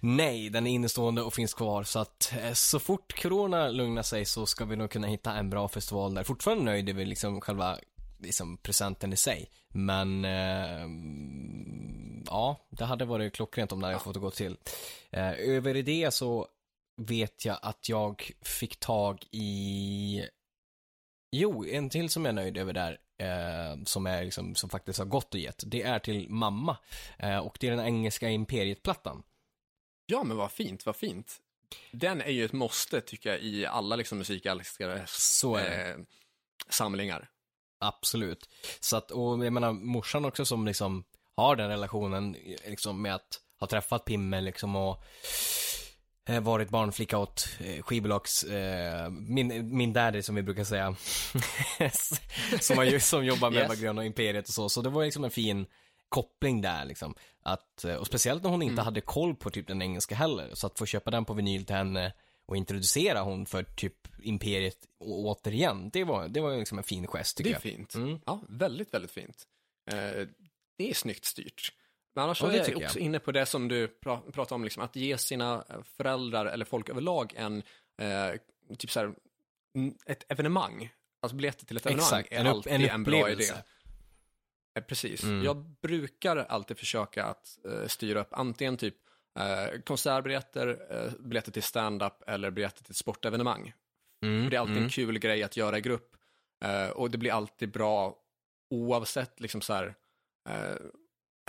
Nej, den är innestående och finns kvar så att eh, så fort corona lugnar sig så ska vi nog kunna hitta en bra festival där. Fortfarande nöjd över liksom själva liksom presenten i sig. Men eh, ja, det hade varit klockrent om det hade fått gå till. Eh, över det så vet jag att jag fick tag i Jo, en till som jag är nöjd över där, eh, som är liksom, som faktiskt har gått och gett, det är till mamma. Eh, och det är den engelska Imperiet-plattan. Ja, men vad fint, vad fint. Den är ju ett måste, tycker jag, i alla liksom musikälskares eh, samlingar. Absolut. Så att, och jag menar, morsan också som liksom har den relationen liksom med att ha träffat Pimme liksom och eh, varit barnflicka åt eh, skivbolags, eh, min, min daddy som vi brukar säga. (laughs) som, har, som jobbar med yes. Gröna Imperiet och så, så det var liksom en fin koppling där liksom. Att, och speciellt när hon inte mm. hade koll på typ den engelska heller, så att få köpa den på vinyl till henne och introducera hon för typ Imperiet återigen, det var, det var liksom en fin gest tycker jag. Det är jag. fint. Mm. Ja, väldigt, väldigt fint. Eh, det är snyggt styrt. Men annars ja, är jag också jag. inne på det som du pra pratar om, liksom, att ge sina föräldrar eller folk överlag en, eh, typ så här, ett evenemang. Alltså biljetter till ett evenemang Exakt. är en alltid en, en bra idé. Eh, precis. Mm. Jag brukar alltid försöka att eh, styra upp antingen typ eh, konsertbiljetter, eh, biljetter till stand-up eller biljetter till sportevenemang. Mm, det är alltid mm. en kul grej att göra i grupp eh, och det blir alltid bra oavsett liksom så här, eh,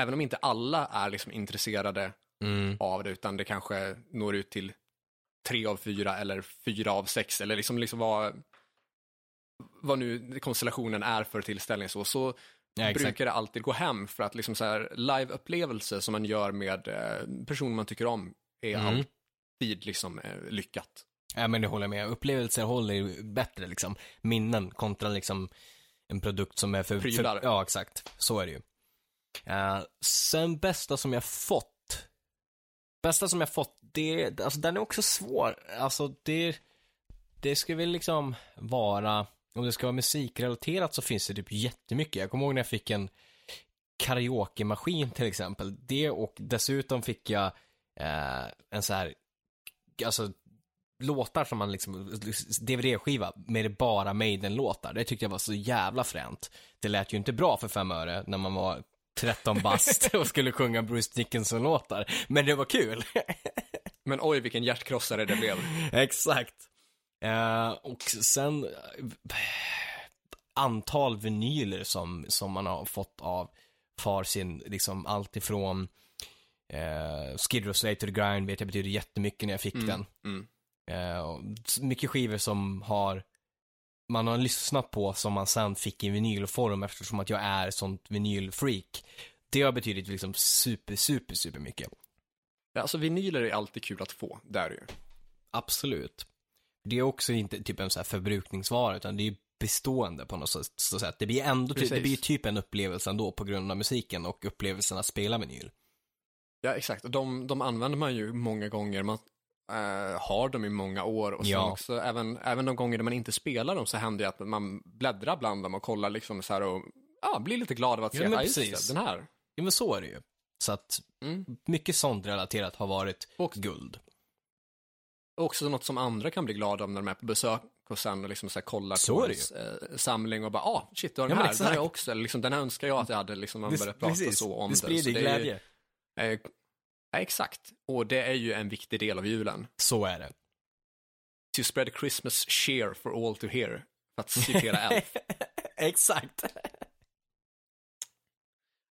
även om inte alla är liksom intresserade mm. av det utan det kanske når ut till tre av fyra eller fyra av sex eller liksom, liksom vad, vad nu konstellationen är för tillställning så, så ja, brukar det alltid gå hem för att liksom så här live-upplevelse som man gör med eh, personer man tycker om är mm. alltid liksom eh, lyckat. Ja men det håller jag med. Upplevelser håller bättre liksom. Minnen kontra liksom en produkt som är för... Prylar. För, ja exakt, så är det ju. Uh, sen bästa som jag fått. Bästa som jag fått, det, alltså den är också svår. Alltså det, det ska väl liksom vara, om det ska vara musikrelaterat så finns det typ jättemycket. Jag kommer ihåg när jag fick en karaoke-maskin till exempel. Det och dessutom fick jag eh, en så här, alltså låtar som man liksom, DVD-skiva med bara Maiden-låtar. Det tyckte jag var så jävla fränt. Det lät ju inte bra för fem öre när man var 13 bast (laughs) och skulle sjunga Bruce Dickinson-låtar. Men det var kul. Men oj, vilken hjärtkrossare det blev. (laughs) Exakt. Uh, och sen antal vinyler som, som man har fått av far sin, liksom allt ifrån uh, Skid Row Slay to the Grind vet jag betyder jättemycket när jag fick mm, den. Mm. Uh, mycket skivor som har man har lyssnat på som man sen fick i vinylform eftersom att jag är sånt vinylfreak. Det har betydit liksom super, super, super mycket. Ja, alltså vinyler är alltid kul att få, det är det ju. Absolut. Det är också inte typ en så här förbrukningsvara utan det är bestående på något sätt. Det blir ändå, typ, det blir typ en upplevelse ändå på grund av musiken och upplevelsen att spela vinyl. Ja, exakt. Och de, de använder man ju många gånger. Man, Uh, har dem i många år och sen ja. också även, även de gånger man inte spelar dem så händer det att man bläddrar bland dem och kollar liksom så här och ja, blir lite glad av att se, ja, precis. den här. Ja men så är det ju. Så att mm. mycket sånt relaterat har varit och, guld. Också något som andra kan bli glada av när de är på besök och sen liksom så här kollar så på ens eh, samling och bara, ah, shit, du har den ja, här, den jag också, eller liksom, den här önskar jag att jag hade, liksom, man började prata så om det. Sprider det sprider glädje. Ju, eh, Ja, exakt. Och det är ju en viktig del av julen. Så är det. To spread Christmas cheer for all to hear. För att citera (laughs) Elf. exakt.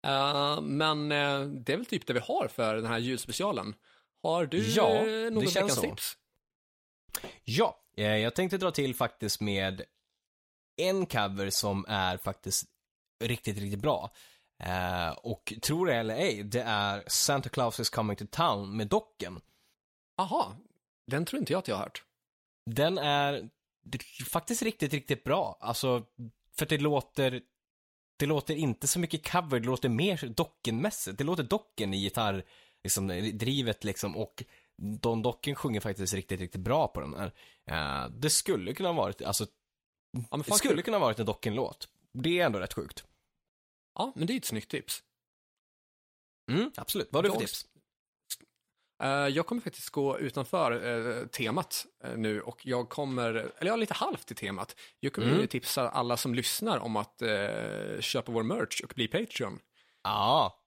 Uh, men uh, det är väl typ det vi har för den här julspecialen. Har du ja, något veckans tips? Ja, eh, jag tänkte dra till faktiskt med en cover som är faktiskt riktigt, riktigt bra. Uh, och tror det eller ej, det är Santa Claus is coming to town med docken. Aha, den tror inte jag att jag har hört. Den är faktiskt riktigt, riktigt bra. Alltså, för det låter, det låter inte så mycket cover, det låter mer dockenmässigt. Det låter docken i gitarr, liksom, drivet liksom, och Don Docken sjunger faktiskt riktigt, riktigt bra på den här. Uh, det skulle kunna ha varit, alltså, ja, det skulle kunna ha varit en Docken-låt. Det är ändå rätt sjukt. Ja, men det är ett snyggt tips. Mm, absolut. Vad har du för tips? Uh, jag kommer faktiskt gå utanför uh, temat uh, nu och jag kommer, eller ja, lite halvt i temat. Jag kommer mm. tipsa alla som lyssnar om att köpa vår merch och bli Patreon. Ja.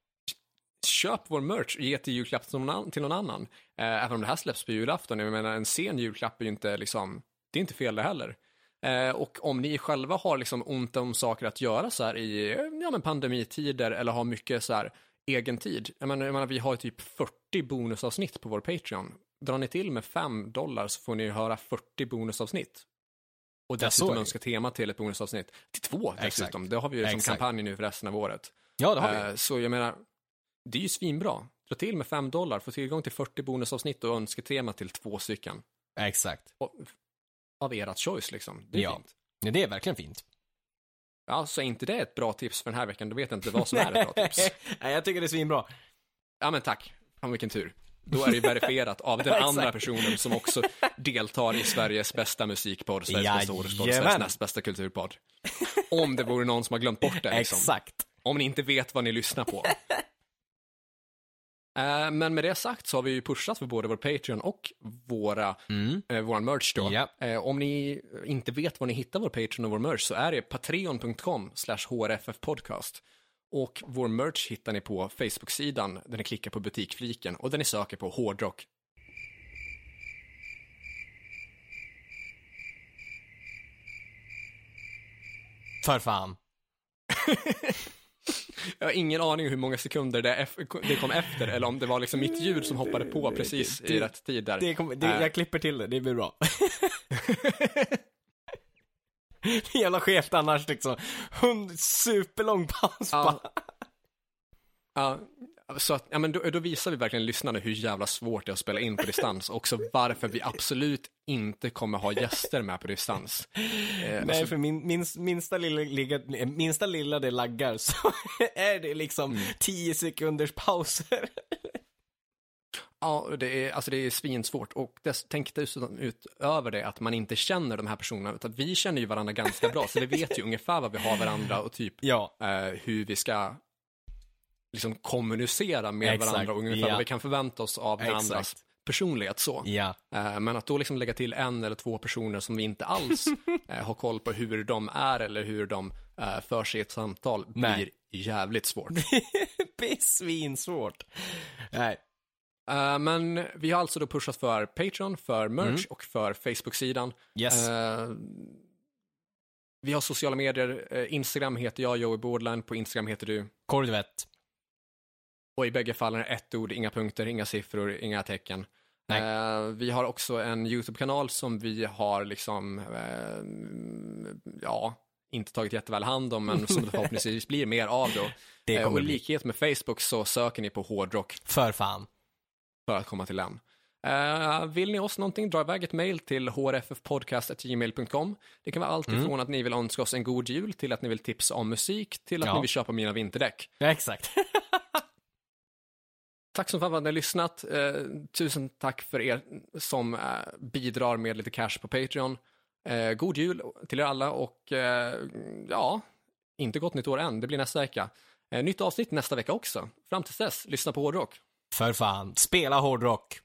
Köp vår merch ge till julklapp till någon, till någon annan. även om det här släpps på julafton, jag menar en sen julklapp är ju inte liksom, det är inte fel det heller. Eh, och om ni själva har liksom ont om saker att göra så här i ja, men pandemitider eller har mycket så här egen tid. Jag menar, jag menar, vi har typ 40 bonusavsnitt på vår Patreon. Drar ni till med 5 dollar så får ni höra 40 bonusavsnitt. Och dessutom önska tema till ett bonusavsnitt. Till två dessutom. Exakt. Det har vi ju som Exakt. kampanj nu för resten av året. Ja, det har vi. Eh, så jag menar, det är ju svinbra. Dra till med 5 dollar, få tillgång till 40 bonusavsnitt och önsketema till två stycken. Exakt. Och av ert choice liksom. Det är ja. fint. Ja, det är verkligen fint. Ja, så är inte det ett bra tips för den här veckan, då vet jag inte vad som är ett bra tips. (laughs) Nej, jag tycker det är svinbra. Ja, men tack. Fan vilken tur. Då är det verifierat av den (laughs) andra personen som också deltar i Sveriges bästa musikpodd, Sveriges ja, bästa årspodd, Sveriges näst bästa kulturpodd. Om det vore någon som har glömt bort det. Liksom. Exakt. Om ni inte vet vad ni lyssnar på. Eh, men med det sagt så har vi ju pushat för både vår Patreon och våra, mm. eh, vår merch då. Yep. Eh, om ni inte vet var ni hittar vår Patreon och vår merch så är det patreon.com hrffpodcast. Och vår merch hittar ni på Facebook-sidan där ni klickar på butikfliken och där ni söker på hårdrock. För fan. (laughs) Jag har ingen aning hur många sekunder det, det kom efter, eller om det var liksom mitt ljud som hoppade på precis i rätt tid där. Det kom, det, jag klipper till det, det blir bra. (laughs) Jävla skevt annars liksom. Hund, superlång paus ja. ja, så att, ja men då, då, visar vi verkligen lyssnarna hur jävla svårt det är att spela in på (laughs) distans. och Också varför vi absolut inte kommer ha gäster med på distans. Eh, (laughs) Nej, alltså... för min, min, minsta, lilla, minsta lilla det laggar (laughs) så är det liksom mm. tio sekunders pauser. Ja, det är, alltså det är svinsvårt och dess, tänk dessutom ut över det att man inte känner de här personerna, utan vi känner ju varandra ganska bra, så vi vet ju ungefär vad vi har varandra och typ ja. eh, hur vi ska liksom kommunicera med Exakt. varandra och ungefär ja. vad vi kan förvänta oss av varandras personlighet så. Ja. Eh, men att då liksom lägga till en eller två personer som vi inte alls (laughs) eh, har koll på hur de är eller hur de eh, för sig ett samtal Nej. blir jävligt svårt. (laughs) det blir svinsvårt. Nej. Men vi har alltså då pushat för Patreon, för merch mm. och för Facebook-sidan. Yes. Vi har sociala medier. Instagram heter jag, Joey Bordline. På Instagram heter du? Kordvett. Och i bägge fallen är ett ord, inga punkter, inga siffror, inga tecken. Uh, vi har också en YouTube-kanal som vi har liksom, uh, ja, inte tagit jätteväl hand om, men som det (laughs) förhoppningsvis blir mer av då. Det uh, och i likhet med Facebook så söker ni på hårdrock. För fan. För att komma till den. Uh, vill ni oss någonting, dra iväg ett mail till hrffpodcast.gmail.com. Det kan vara allt ifrån mm. att ni vill önska oss en god jul till att ni vill tipsa om musik till att ja. ni vill köpa mina vinterdäck. Ja, exakt. (laughs) Tack så fan för att ni har lyssnat. Eh, tusen tack för er som eh, bidrar med lite cash på Patreon. Eh, god jul till er alla och eh, ja, inte gott nytt år än. Det blir nästa vecka. Eh, nytt avsnitt nästa vecka också. Fram tills dess, lyssna på hårdrock. För fan, spela hårdrock.